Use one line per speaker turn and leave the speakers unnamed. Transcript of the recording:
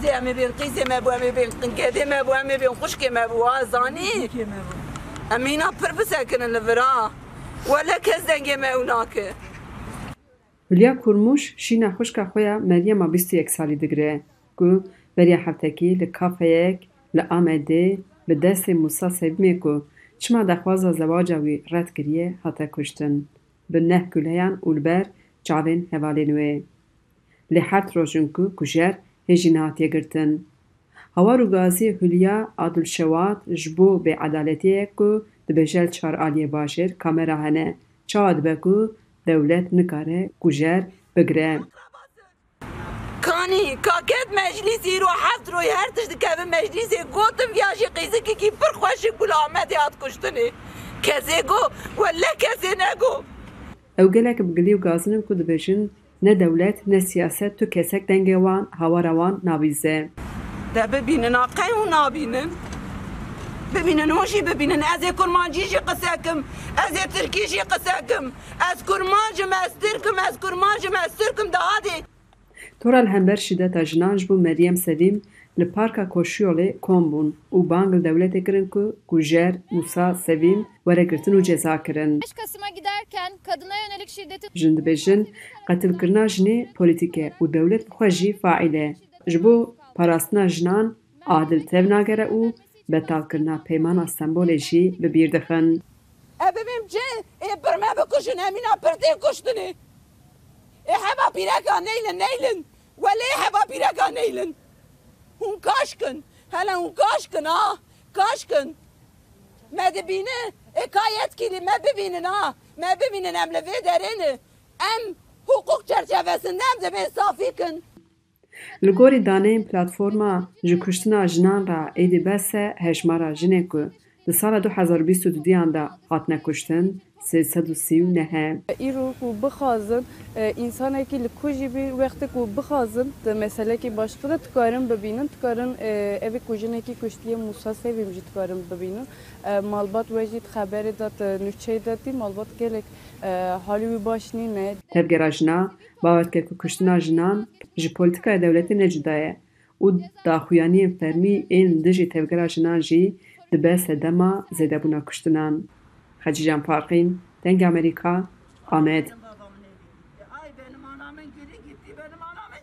قیزه همه بیل قیزه ما بو همه بیل قیده ما بو همه خوش خوشکی ما بو آزانی امینا پر بسکن لورا. ولی کس دنگی ما اوناکه
لیا کرموش شینا خوشکا خویا مریم بیستی یک سالی دگره. گو بریا حفتکی لکافه یک لآمده به دست موسا سبیمه چما دخواز زواج وی رد گریه حتا کشتن. به نه گلهیان اولبر چاوین هوالینوه لحرت روشنگو کجر هێژی ناتێگرتن هەوار و گازی هولیا ئادولشەوات ji bo بێعدالەتیەک و dibêjel çar aliyê bajêr kamera hene çawa dibe ku dewlet nikare kujer bigire
Kanî kaket meclisî ro heft ro her tişt dikevin meclisê gotin viya jî qîzikekî pir xweşik Gul Ahmedê hat kuştinê kezê got welle kezê negot
Ew gelek bi gilî û gazinin ku dibêjin ne dewlet ne siyaset tu kesek dengê wan hawara wan navîze.
ده ببینن آقای و نابینن. ببینن هوشی ببینن. از کرمانجیشی قصه کم از ترکیشی قصه کم از کرمانجم از ترکم از کرمانجم از ترکم.
Tora li hember şîdeta jinan ji bo Meryem Sevîm li parka Koşiyolê kom bûn û bang li dewletê kirin ku kujer Musa Sevîm weregirtin û ceza kirin.
5 Kasım'a giderken kadına yönelik şiddetin
Jin dibêjin qetilkirina jinê polîtîk e û dewlet xwe jî faîl e. Ji bo parastina jinan adil tevnagere û betalkirina peymana Stenbolê jî bi bîr dixin.
E ببین چه ای پر ما بکشن همینا پرته کشتنی ای هوا پیرکا نیلن نیلن ولی هوا پیرکا Hun kaşkın. Hele hun kaşkın ha. Kaşkın. Me dibîne ekayet kilî me bibînin ha. Me bibînin em li vê derê em hukuk çerçevesinde em de me safî kin.
Li gorî daneyên platforma ji kuştina jinan ra êdî bes e Li sala 2022-yan da hatine kuştin 339 îro ku
bixazin însanekî e, li ku jî bî wextê ku bixazin di meselekî başqi de dikarin bibînin dikarin evê ku jinekî kuştiye Musa Sevîm jî dikarin e, malbat we jî xeberê da e, di malbat gelek halî wî baş nîne.
Tevgera jina bawerke ku kuştina jinan ji politikaya dewletê ne cuda ye û daxuyaniyên fermî ên dijî tevgera jinan jî dibe sedema zêdebûna kuştinan. Hecîcan Farqîn, Deng Amerîka, Amed